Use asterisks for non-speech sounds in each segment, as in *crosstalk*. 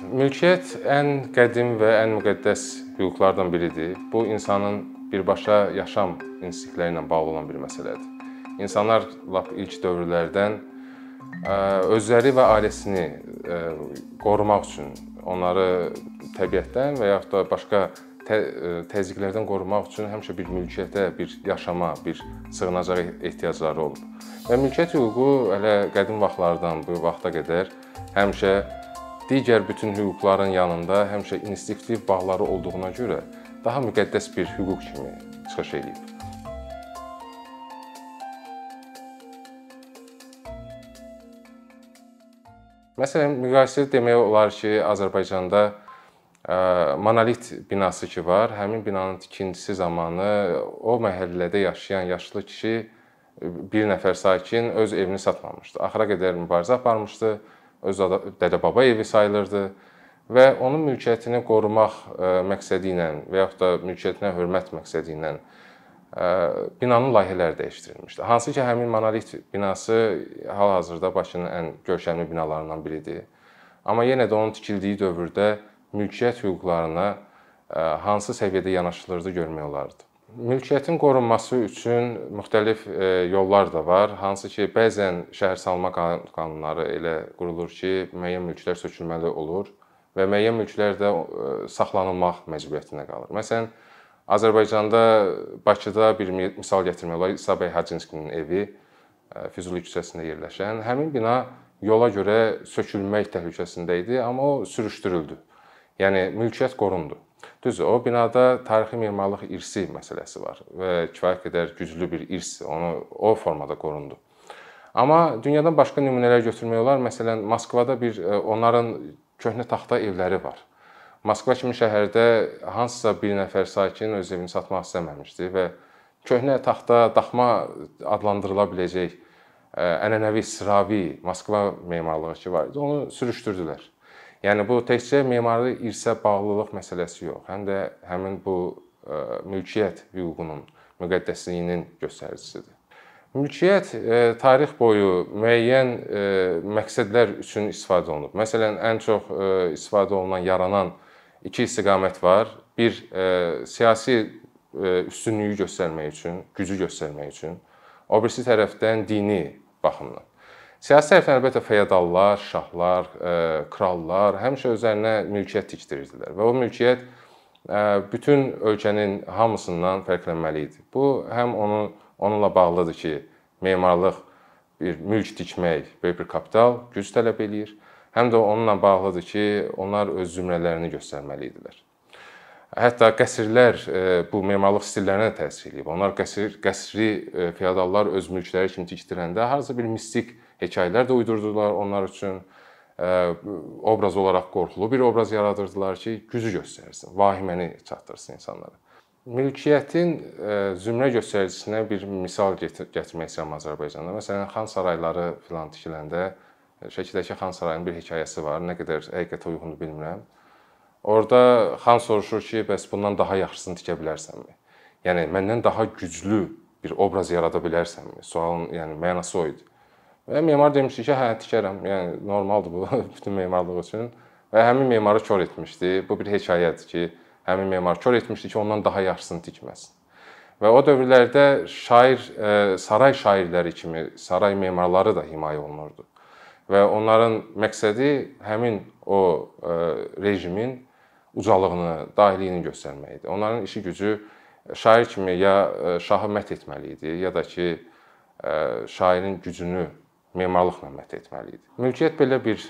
Mülkiyyət ən qədim və ən müqəddəs hüquqlardan biridir. Bu insanın birbaşa yaşam instinktləri ilə bağlı olan bir məsələdir. İnsanlar lap ilk dövrlərdən özləri və ailəsini qorumaq üçün, onları təbiətdən və yaxud da başqa təzyiqlərdən qorumaq üçün həmişə bir mülkiyyətə, bir yaşama, bir sığınacağa ehtiyacları olub. Və mülkiyyət hüququ hələ qədim vaxtlardan bu vaxta qədər həmişə digər bütün hüquqların yanında həmişə instinktiv bağları olduğuna görə daha müqəddəs bir hüquq kimi çıxış eləyib. Məsələn, müqayisə demək olar ki, Azərbaycanda monolit binası ki var, həmin binanın tikintisi zamanı o məhəllədə yaşayan yaşlı kişi bir nəfər sakin öz evini satmamışdı. Axıra qədər mübarizə aparmışdı. Öz dədə-baba evi sayılırdı və onun mülkiyyətini qorumaq məqsədi ilə və yaxud da mülkiyyətinə hörmət məqsədi ilə binanın layihələri dəyişdirilmişdi. Hansı ki, həmin monolit binası hal-hazırda Bakının ən görkəmli binalarından biridir. Amma yenə də onun tikildiyi dövrdə mülkiyyət hüquqlarına hansı səviyyədə yanaşılırdı görmək olardı. Mülkiyyətin qorunması üçün müxtəlif yollar da var. Hansı ki, bəzən şəhərsalma qanunları elə qurulur ki, müəyyən mülklər sökülməli olur və müəyyən mülklər də saxlanılmaq məcburiyyətinə qalır. Məsələn, Azərbaycanda Bakıda bir misal gətirmək olar. İsa bəy Hacınskinin evi Füzuli küçəsində yerləşən. Həmin bina yola görə sökülmək təhlükəsində idi, amma o sürüşdürüldü. Yəni mülkiyyət qorundu. Düzdür, o binada tarixi memarlıq irsi məsələsi var və kifayət qədər güclü bir irs, onu o formada qorundu. Amma dünyadan başqa nümunələr götürmək olar. Məsələn, Moskvada bir onların köhnə taxta evləri var. Moskva kimi şəhərdə hansısa bir nəfər sakin öz evini satmaq istəməmişdi və köhnə taxta, daxma adlandırıla biləcək ənənəvi sıravi Moskva memarlığı ki var idi, onu sürüşdürdülər. Yəni bu təkcə memari irsə bağlılıq məsələsi yox, həm də həmin bu mülkiyyət hüququnun müqəddəsliyinin göstəricisidir. Mülkiyyət tarix boyu müəyyən məqsədlər üçün istifadə olunub. Məsələn, ən çox istifadə olunan, yaranan iki istiqamət var. Bir e, siyasi e, üstünlüyü göstərmək üçün, gücü göstərmək üçün, o birisi tərəfdən dini baxımdan. Siyasi tərəfdən əlbəttə feodallar, şahlar, e, krallar həmişə özlərinə mülkiyyət tikdirirdilər və o mülkiyyət bütün ölkənin hamısından fərqlənməli idi. Bu həm onu onunla bağlıdır ki, memarlıq bir mülk tikmək böyük bir kapital, güc tələb eləyir həm də onunla bağlıdır ki, onlar öz zümrələrini göstərməli idilər. Hətta qəsrlər e, bu memarlıq stillərinə təsir eləyib. Onlar qəsr qəsri e, feodallar öz mülkləri kimi tikdirəndə harca bir mistik hekayələr də uydurdular onlar üçün. E, obraz olaraq qorxulu bir obraz yaradırdılar ki, gücü göstərsin, vahiməni çatdırsın insanlara. Mülkiyyətin zümrə göstəricisinə bir misal gətirmək istəyirəm Azərbaycanda. Məsələn, xan sarayları filan tikiləndə Şəkidəki xan sarayının bir hekayəsi var. Nə qədər həqiqətə uyğundur bilmirəm. Orda xan soruşur ki, bəs bundan daha yaxşısını tikə bilərsənmi? Yəni məndən daha güclü bir obraz yarada bilərsənmi? Sualın yəni mənası o idi. Və memar demişdi ki, hə, tikərəm. Yəni normaldır bu *laughs* bütün memarlıq üçün. Və həmin memarı kör etmişdi. Bu bir hekayədir ki, həmin memar kör etmişdi ki, ondan daha yaxşısını tikməsin. Və o dövrlərdə şair, saray şairləri kimi saray memarları da himayə olunurdu və onların məqsədi həmin o e, rejimin ucalığını, dahiliyini göstərmək idi. Onların işi gücü şair kimi ya e, şahı mət etməli idi, ya da ki e, şairin gücünü memarlıqla mət etməli idi. Mülkiyyət belə bir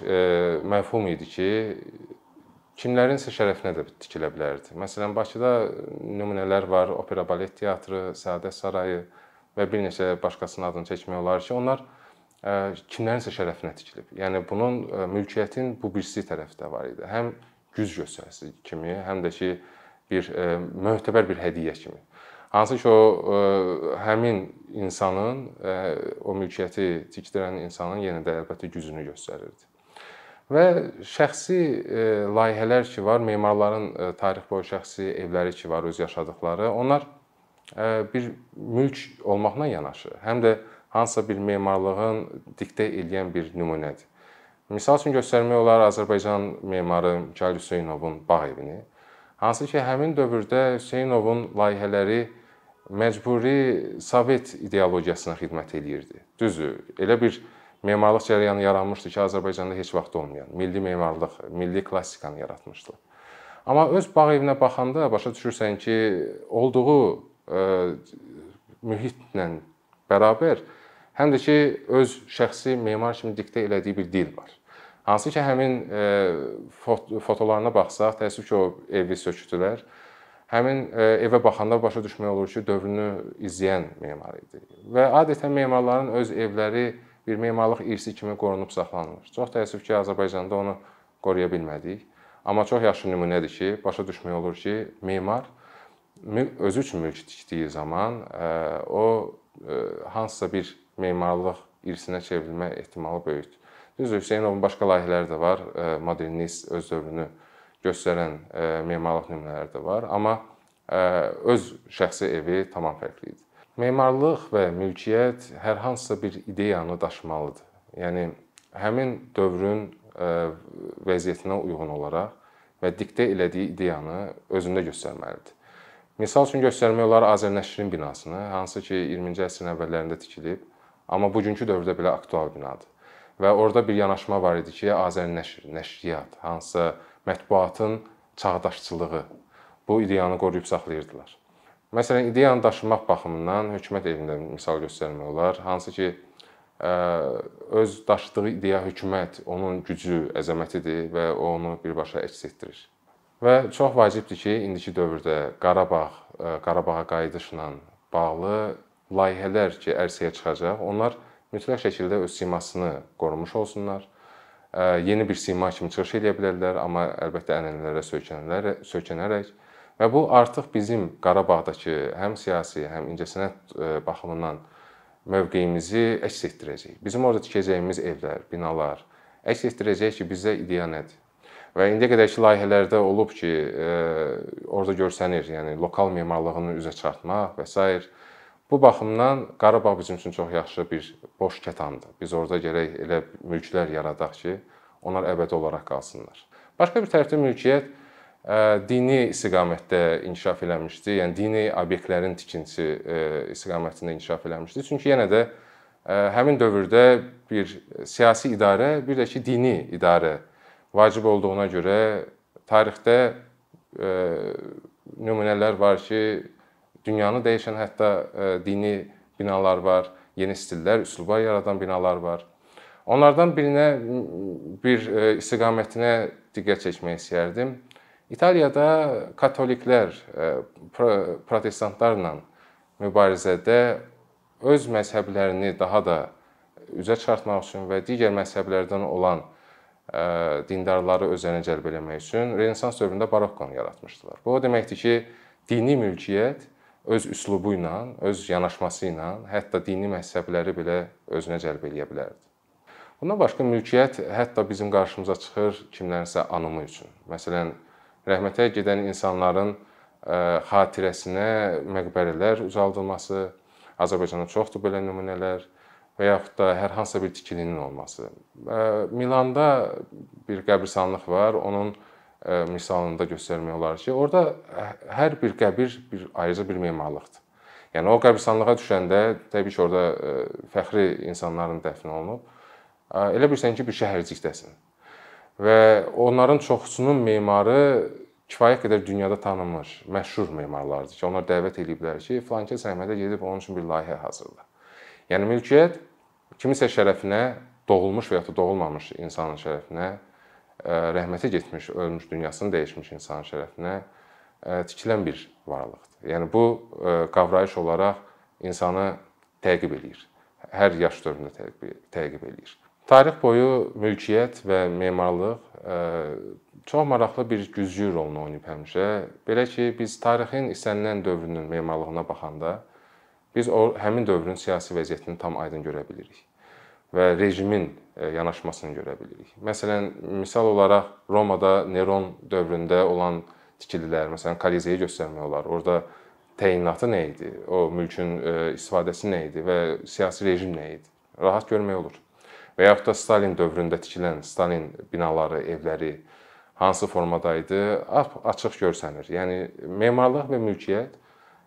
məfhum idi ki, kimlərinsə şərəfinə də tikilə bilərdi. Məsələn, Bakıda nümunələr var, opera balet teatrı, Səadət sarayı və bir neçə başqasının adını çəkmək olar ki, onlar kimlərinsə şərəfinə tikilib. Yəni bunun mülkiyyətin bu birisi tərəfi də var idi. Həm güc göstəricisi kimi, həm də ki bir möhtəbər bir hədiyyə kimi. Hansı ki o həmin insanın o mülkiyyəti tikdirən insanın yenə də əlbəttə gücünü göstərirdi. Və şəxsi layihələr ki var, memarların tarix boyu şəxsi evləri ki var, öz yaşadıkları, onlar bir mülk olmaqla yanaşı, həm də hansısa bir memarlığın diktə edən bir nümunədir. Misal üçün göstərmək olar Azərbaycan memarı Mikayıl Hüseynovun bağ evini. Hansı ki, həmin dövrdə Hüseynovun layihələri məcburi Sovet ideologiyasına xidmət eləyirdi. Düzdür, elə bir memarlıq cərəyanı yaranmışdı ki, Azərbaycanda heç vaxt olmayan, milli memarlıq, milli klassikanı yaratmışdı. Amma öz bağ evinə baxanda başa düşürsən ki, olduğu ə, mühitlə bərabər həm də ki, öz şəxsi memar kimi diktə elədiyi bir dil var. Hansı ki, həmin e, fotolarına baxsaq, təəssüf ki, o evi sökdülər. Həmin e, evə baxanda başa düşmək olur ki, dövrünü izləyən memar idi. Və adətən memarların öz evləri bir memarlıq irsi kimi qorunub saxlanılır. Çox təəssüf ki, Azərbaycanda onu qoruya bilmədik. Amma çox yaxşı nümunədir ki, başa düşmək olur ki, memar özü üçün mülk tikdiyi zaman e, o hansısa bir memarlıq irsinə çevrilmə ehtimalı böyükdür. Düzdür, Hüseynovun başqa layihələri də var, modernist öz dövrünü göstərən memarlıq nümunələri də var, amma öz şəxsi evi tamam fərqli idi. Memarlıq və mülkiyyət hər hansısa bir ideyanı daşımalıdır. Yəni həmin dövrün vəziyyətinə uyğun olaraq və diktə elədiyi ideyanı özündə göstərməlidir. Misal üçün göstərmək olar Azərnəşrin binasını, hansı ki 20-ci əsrin əvvəllərində tikilib, amma bugünkü dövrdə belə aktual binadır. Və orada bir yanaşma var idi ki, Azərnəşr, nəşriyyat, hansısa mətbuatın çağdaşçılığı bu ideyanı qoruyub saxlayırdılar. Məsələn, ideyanı daşımaq baxımından hökumət evində misal göstərmək olar, hansı ki öz daşıdığı ideya hökumət, onun gücü, əzəmətidir və onu birbaşa əks etdirir. Və çox vacibdir ki, indiki dövrdə Qarabağ, Qarabağa qayıdışla bağlı layihələr ki, ərsəyə çıxacaq, onlar mütləq şəkildə öz simasını qorumuş olsunlar. Yeni bir sima kimi çıxış edə bilərlər, amma əlbəttə ənənələrə söykənərək, söykənərək və bu artıq bizim Qarabağdakı həm siyasi, həm incəsənət baxımından mövqeyimizi əks etdirəcək. Bizim orada tikəcəyimiz evlər, binalar əks etdirəcək ki, bizdə ideya nədir? Və indiyə qədərki layihələrdə olub ki, orada görsənir, yəni lokal memarlığını üzə çıxartmaq və s. Bu baxımdan Qarabağ bizim üçün çox yaxşı bir boş kətandır. Biz orada gərək elə mülklər yaradaq ki, onlar əbədi olaraq qalsınlar. Başqa bir tərəfdə mülkiyyət dini istiqamətdə inkişaf eləmişdi. Yəni dini obyektlərin tikintisi istiqamətində inkişaf eləmişdi. Çünki yenə də həmin dövrdə bir siyasi idarə, bir də ki dini idarə vacib olduğuna görə tarixdə nümunələr var ki, dünyanı dəyişən hətta e, dini binalar var, yeni stillər, üslublar yaradan binalar var. Onlardan birinə bir e, istiqamətinə diqqət çəkmək istərdim. İtaliyada katoliklər e, protestantlarla mübarizədə öz məzhəblərini daha da üzə çıxartmaq üçün və digər məzhəblərdən olan dindarları özlərinə cəlb etmək üçün Renessans dövründə barokkonu yaratmışdılar. Bu o deməkdir ki, dini mülkiyyət öz üslubu ilə, öz yanaşması ilə hətta dini məzhəbləri belə özünə cəlb eləyə bilərdi. Bundan başqa mülkiyyət hətta bizim qarşımıza çıxır kimlərinsə anımı üçün. Məsələn, rəhmətə gedən insanların xatirəsinə məqbərələr ucaldılması, Azərbaycanda çoxdur belə nümunələr və yaxud da hər hansısa bir tikilinin olması. Milanda bir qəbirstanlıq var, onun misalında göstərmək olar ki, orada hər bir qəbir bir ayrıca bir memarlıqdır. Yəni o qəbirstanlığa düşəndə təbii ki, orada fəxri insanların dəfn olunub. Elə bilirsən ki, bir şəhərcikdəsən. Və onların çoxusunun memarı kifayət qədər dünyada tanınmış, məşhur memarlardır ki, onlar dəvət ediblər ki, filankəs Əhmədə gedib onun üçün bir layihə hazırla. Yəni mülkiyyət kimisə şərəfinə doğulmuş və ya da doğulmamış insanın şərəfinə rəhmətə getmiş, ölmüş, dünyasını dəyişmiş insanın şərəfinə tikilən bir varlıqdır. Yəni bu qavrayış olaraq insanı təqib eləyir. Hər yaş dövründə təqib eləyir. Tarix boyu mülkiyyət və memarlıq çox maraqlı bir güzgü rolunu oynayıb həmişə. Belə ki, biz tarixin istənilən dövrünün memarlığına baxanda biz o həmin dövrün siyasi vəziyyətini tam aydın görə bilirik və rejimin e, yanaşmasını görə bilirik. Məsələn, misal olaraq Romada Neron dövründə olan tikililər, məsələn, Kolizeyi göstərmək olar. Orda təyinatı nə idi? O mülkün e, istifadəsi nə idi və siyasi rejim nə idi? Rahat görmək olur. və yaxud da Stalin dövründə tikilən Stalin binaları, evləri hansı formada idi, açıq görsənir. Yəni memarlıq və mülkiyyət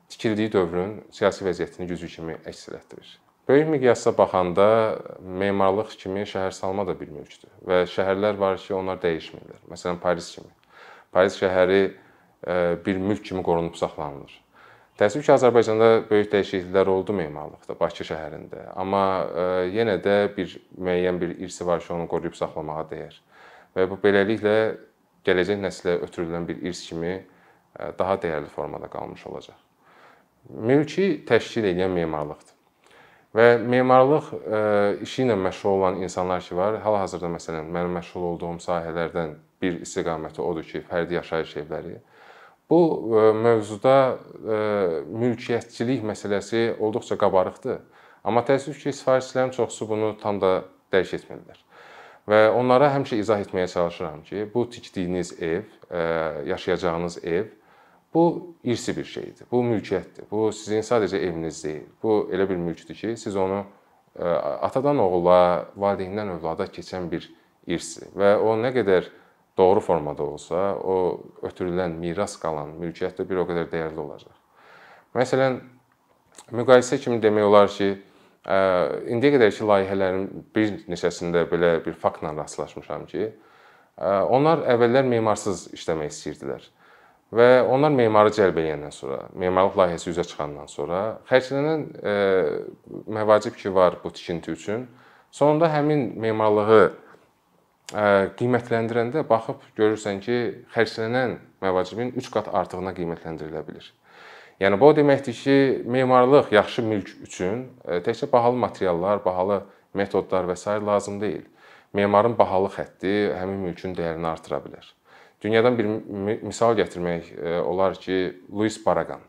tikildiyi dövrün siyasi vəziyyətini güclü kimi əks etdirir. Böyük miqyasda baxanda memarlıq kimi şəhərsalma da bir mülkdür və şəhərlər var ki, onlar dəyişmirlər. Məsələn, Paris kimi. Paris şəhəri e, bir mülk kimi qorunub saxlanılır. Təəssüf ki, Azərbaycanda böyük dəyişikliklər oldu memarlıqda, Bakı şəhərində. Amma e, yenə də bir müəyyən bir irsi var ki, onu qoruyub saxlamağa dəyər. Və bu beləliklə gələcək nəslə ötürülən bir irs kimi e, daha dəyərli formada qalmış olacaq. Mülki təşkil edən memarlıqdır. Və memarlıq e, işi ilə məşğul olan insanlar ki var, hal-hazırda məsələn mənim məşğul olduğum sahələrdən bir istiqaməti odur ki, fərdi yaşayış evləri. Bu e, mövzuda mülkiyyətçilik məsələsi olduqca qabarıqdır. Amma təəssüf ki, sifarişçilərin çoxusu bunu tam da dərk etmirlər. Və onlara həmişə izah etməyə çalışıram ki, bu tikdiyiniz ev, e, yaşayacağınız ev bu irsi bir şeydir. Bu mülkiyyətdir. Bu sizin sadəcə eviniz deyil. Bu elə bir mülkdür ki, siz onu e, atadan oğula, valideyndən övlada keçən bir irsdir və o nə qədər doğru formada olsa, o ötürülən miras qalan mülkiyyət də bir o qədər dəyərli olacaq. Məsələn, müqayisə kimi demək olar ki, İndiyə qədərki layihələrin bir neçəsində belə bir faktla rastlaşmışam ki, onlar əvvəllər memarsız işləmək istəyirdilər. Və onlar memarı cəlb edəndən sonra, memarlıq layihəsi üzə çıxandan sonra xərclənən məvacib ki var bu tikinti üçün, sonunda həmin memarlığı qiymətləndirəndə baxıb görürsən ki, xərclənən məvacibin 3 qat artığına qiymətləndirilə bilər. Yəni bu o deməkdir ki, memarlıq yaxşı mülk üçün e, təkcə bahalı materiallar, bahalı metodlar və s. lazım deyil. Memarın bahalı xətti həmin mülkün dəyərini artıra bilər. Dünyadan bir misal gətirmək e, olar ki, Louis Barragan.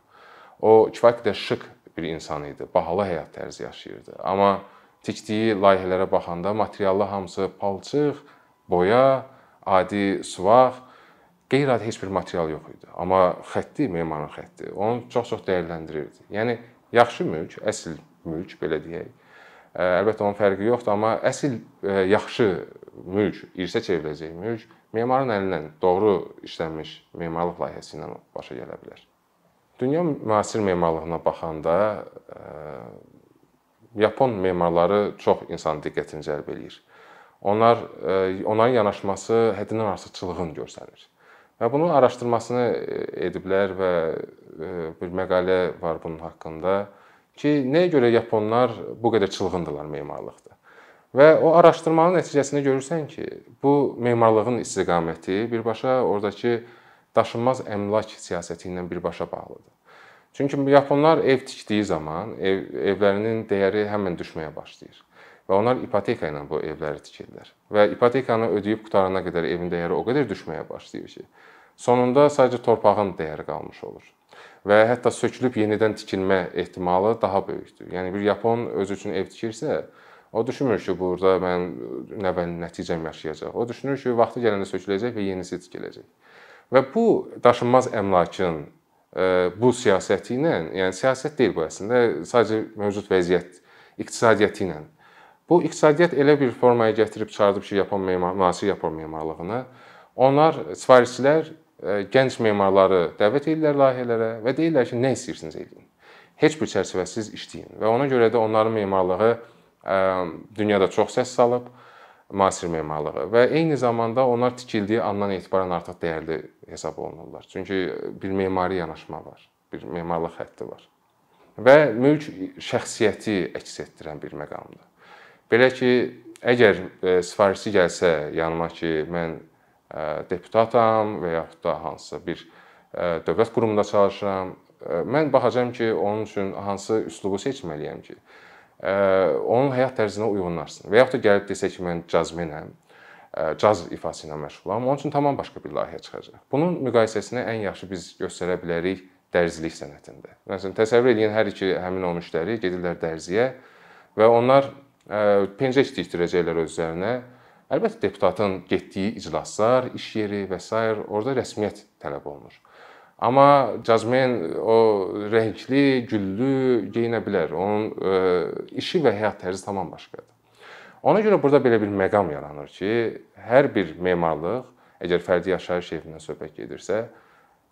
O kifayət qədər şık bir insan idi, bahalı həyat tərzi yaşayırdı. Amma tikdiyi layihələrə baxanda materiallar hamısı palçıq, boya, adi suvaq qeyri-adi heç bir material yox idi. Amma xətti, memarın xətti onu çox-çox dəyərləndirirdi. Yəni yaxşı mülk, əsl mülk belə deyək. Əlbəttə onun fərqi yoxdur, amma əsl yaxşı mülk, irsə çevriləcək mülk memarın əlindən doğru işlənmiş memarlıq layihəsi ilə başa gələ bilər. Dünya müasir memarlığına baxanda Yapon memarları çox insan diqqətini cəlb eləyir. Onlar onların yanaşması həddindən artıq çılğın görsənir. Və bunun araşdırmasını e, ediblər və e, bir məqalə var bunun haqqında ki, nəyə görə yaponlar bu qədər çılğındırlar memarlıqda. Və o araşdırmanın nəticəsində görürsən ki, bu memarlığın istiqaməti birbaşa oradakı daşınmaz əmlak siyasəti ilə birbaşa bağlıdır. Çünki yaponlar ev tikdiyi zaman ev evlərinin dəyəri həmin düşməyə başlayır və onlar ipoteka ilə bu evləri tikirlər. Və ipotekanı ödəyib qutarana qədər evin dəyəri o qədər düşməyə başlayır ki, sonunda sadəcə torpağın dəyəri qalmış olur. Və hətta sökülüb yenidən tikilmə ehtimalı daha böyükdür. Yəni bir yapon özü üçün ev tikirsə, o düşünmür ki, burada mən nəvənin nəticəm yaşayacaq. O düşünür ki, vaxtı gələndə söküləcək və yenisi tikiləcək. Və bu daşınmaz əmlakın e, bu siyasəti ilə, yəni siyasət deyil bu əslində, sadəcə mövcud vəziyyət iqtisadiyyatı ilə Bu iqtisadiyyat elə bir formaya gətirib çıxardıb ki, Yapon memar, müasir Yapon memarlığını. Onlar sifarişçilər gənc memarları dəvət edirlər layihələrə və deyirlər ki, nə istəyirsiniz eləyin. Heç bir çərçivəsiz işləyin və ona görə də onların memarlığı dünyada çox səs salıb müasir memarlığı və eyni zamanda onlar tikildiyi andan etibarən artıq dəyərli hesab olunurlar. Çünki bir memari yanaşma var, bir memarlıq xətti var. Və mülk şəxsiyyəti əks etdirən bir məqamdır. Belə ki, əgər sifarişçi gəlsə yanıma ki, mən deputatam və yaxud da hansısa bir e, dövlət qurumunda çalışıram, mən baxacağam ki, onun üçün hansı üslubu seçməliyəm ki, onun həyat tərzinə uyğunlaşsın. Və yaxud da gəlib desə ki, mən cazmenəm, caz ifası ilə məşğulam, onun üçün tamam başqa bir layihə çıxacaq. Bunun müqayisəsini ən yaxşı biz göstərə bilərik dərzilik sənətində. Məsələn, təsəvvür edin hər iki həmin o müştəri gedirlər dərziyə və onlar pencək tikdirəcəklər özlərinə. Əlbəttə deputatın getdiyi iclaslar, iş yeri və s. orada rəsmiyyət tələb olunur. Amma cazmen o rəngli, güllü geyinə bilər. Onun işi və həyat tərzi tamam başqadır. Ona görə burada belə bir məqam yaranır ki, hər bir memarlıq, əgər fərdi yaşayış evindən söhbət gedirsə,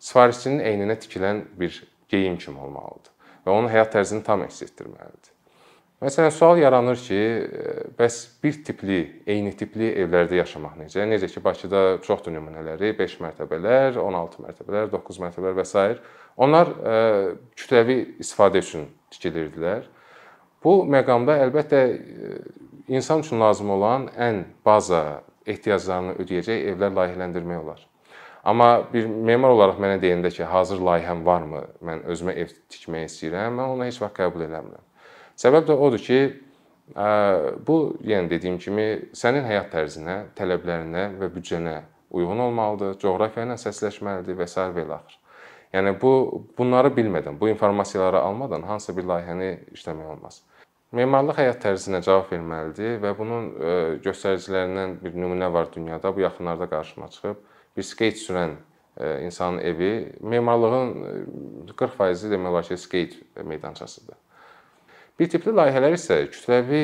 sifarişçinin əyninə tikilən bir geyim kimi olmalıdır və onun həyat tərzini tam əks etdirməlidir. Məsələn, sual yaranır ki, bəs bir tipli, eyni tipli evlərdə yaşamaq necə? Necə ki, Bakıda çoxdur nümunələri, 5 mərtəbələr, 16 mərtəbələr, 9 mərtəbələr və s. Onlar kütləvi istifadə üçün tikilirdilər. Bu məqamda əlbəttə insan üçün lazım olan ən baza ehtiyaclarını ödəyəcək evlər layihələndirmək olar. Amma bir memar olaraq mənə deyəndə ki, hazır layihəm varmı, mən özümə ev tikmək istəyirəm, mən onu heç vaxt qəbul eləmirəm. Səbəb də odur ki, bu yenə dediyim kimi sənin həyat tərzinə, tələblərinə və büdcənə uyğun olmalıdır, coğrafiya ilə səsləşməlidir və s. və ilaxır. Yəni bu bunları bilmədən, bu informasiyaları almadan hansısa bir layihəni işləmək olmaz. Memarlıq həyat tərzinə cavab verməlidir və bunun göstəricilərindən bir nümunə var dünyada. Bu yaxınlarda qarşıma çıxıb. Bir skeyt sürən insanın evi memarlığın 40% e, demək olar ki, skeyt meydançasıdır. Bir tipli layihələr isə kütləvi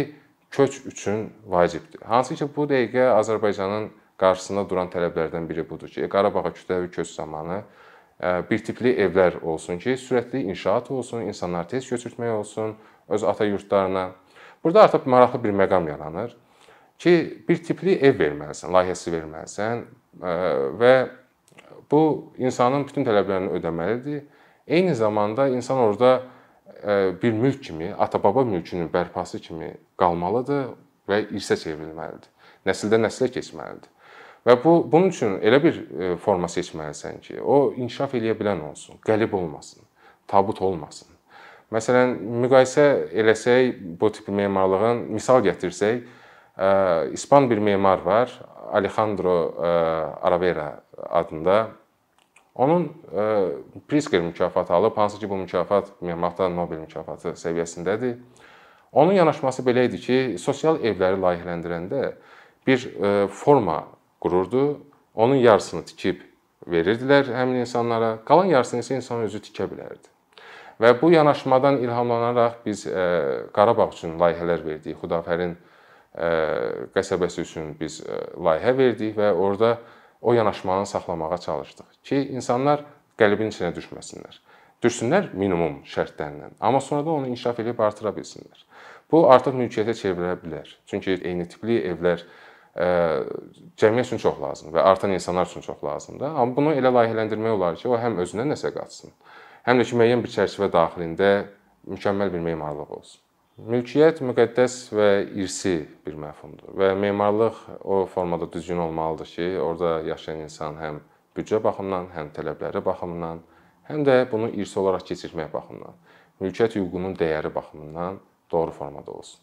köç üçün vacibdir. Hansı ki, bu dəqiqə Azərbaycanın qarşısında duran tələblərdən biri budur ki, Qarabağa kütləvi köç zamanı bir tipli evlər olsun ki, sürətli inşaat olsun, insanlar tez köçürtmək olsun, öz ata yurdlarına. Burada artıq maraqlı bir məqam yaranır ki, bir tipli ev verməlisən, layihəsi verməlisən və bu insanın bütün tələblərini ödəməlidir. Eyni zamanda insan orada bir mülk kimi, ata-baba mülkünün bərpası kimi qalmalıdır və irsə çevrilməlidir. Nəsildən nəslə keçməlidir. Və bu bunun üçün elə bir forma seçməlisən ki, o inkişaf eləyə bilən olsun, qəlib olmasın, tabut olmasın. Məsələn, müqayisə eləsək bu tip memarlığın misal gətirsək, İspan bir memar var, Alejandro Aravera adında. Onun Pritzker mükafatı alıb, hansı ki bu mükafat memarlıqda Nobel mükafatı səviyyəsindədir. Onun yanaşması belə idi ki, sosial evləri layihələndirəndə bir forma qururdu. Onun yarısını tikib verirdilər həmin insanlara, qalan yarısını isə insan özü tikə bilərdi. Və bu yanaşmadan ilhamlanaraq biz e, Qarabağ üçün layihələr verdik. Xudafərin e, qəsəbəsi üçün biz e, layihə verdik və orada o yanaşmanı saxlamağa çalışdıq ki, insanlar qəlbin içinə düşməsinlər. Düşsünlər minimum şərtlərlə, amma sonradan onu inkişaf edib artıra bilsinlər. Bu artıq mülkiyyətə çevrilə bilər. Çünki eyni tipli evlər cəmiyyət üçün çox lazımdır və artan insanlar üçün çox lazımdır. Amma bunu elə layihələndirmək olar ki, o həm özünə nəsə qatsın, həm də ki, müəyyən bir çərçivə daxilində mükəmməl bir memarlıq olsun. Mülkiyyət müqəddəs və irsi bir məfhumdur və memarlıq o formada düzgün olmalıdır ki, orada yaşayan insan həm büdcə baxımından, həm tələbləri baxımından, həm də bunu irsi olaraq keçirmək baxımından, mülkiyyət hüququnun dəyəri baxımından doğru formada olsun.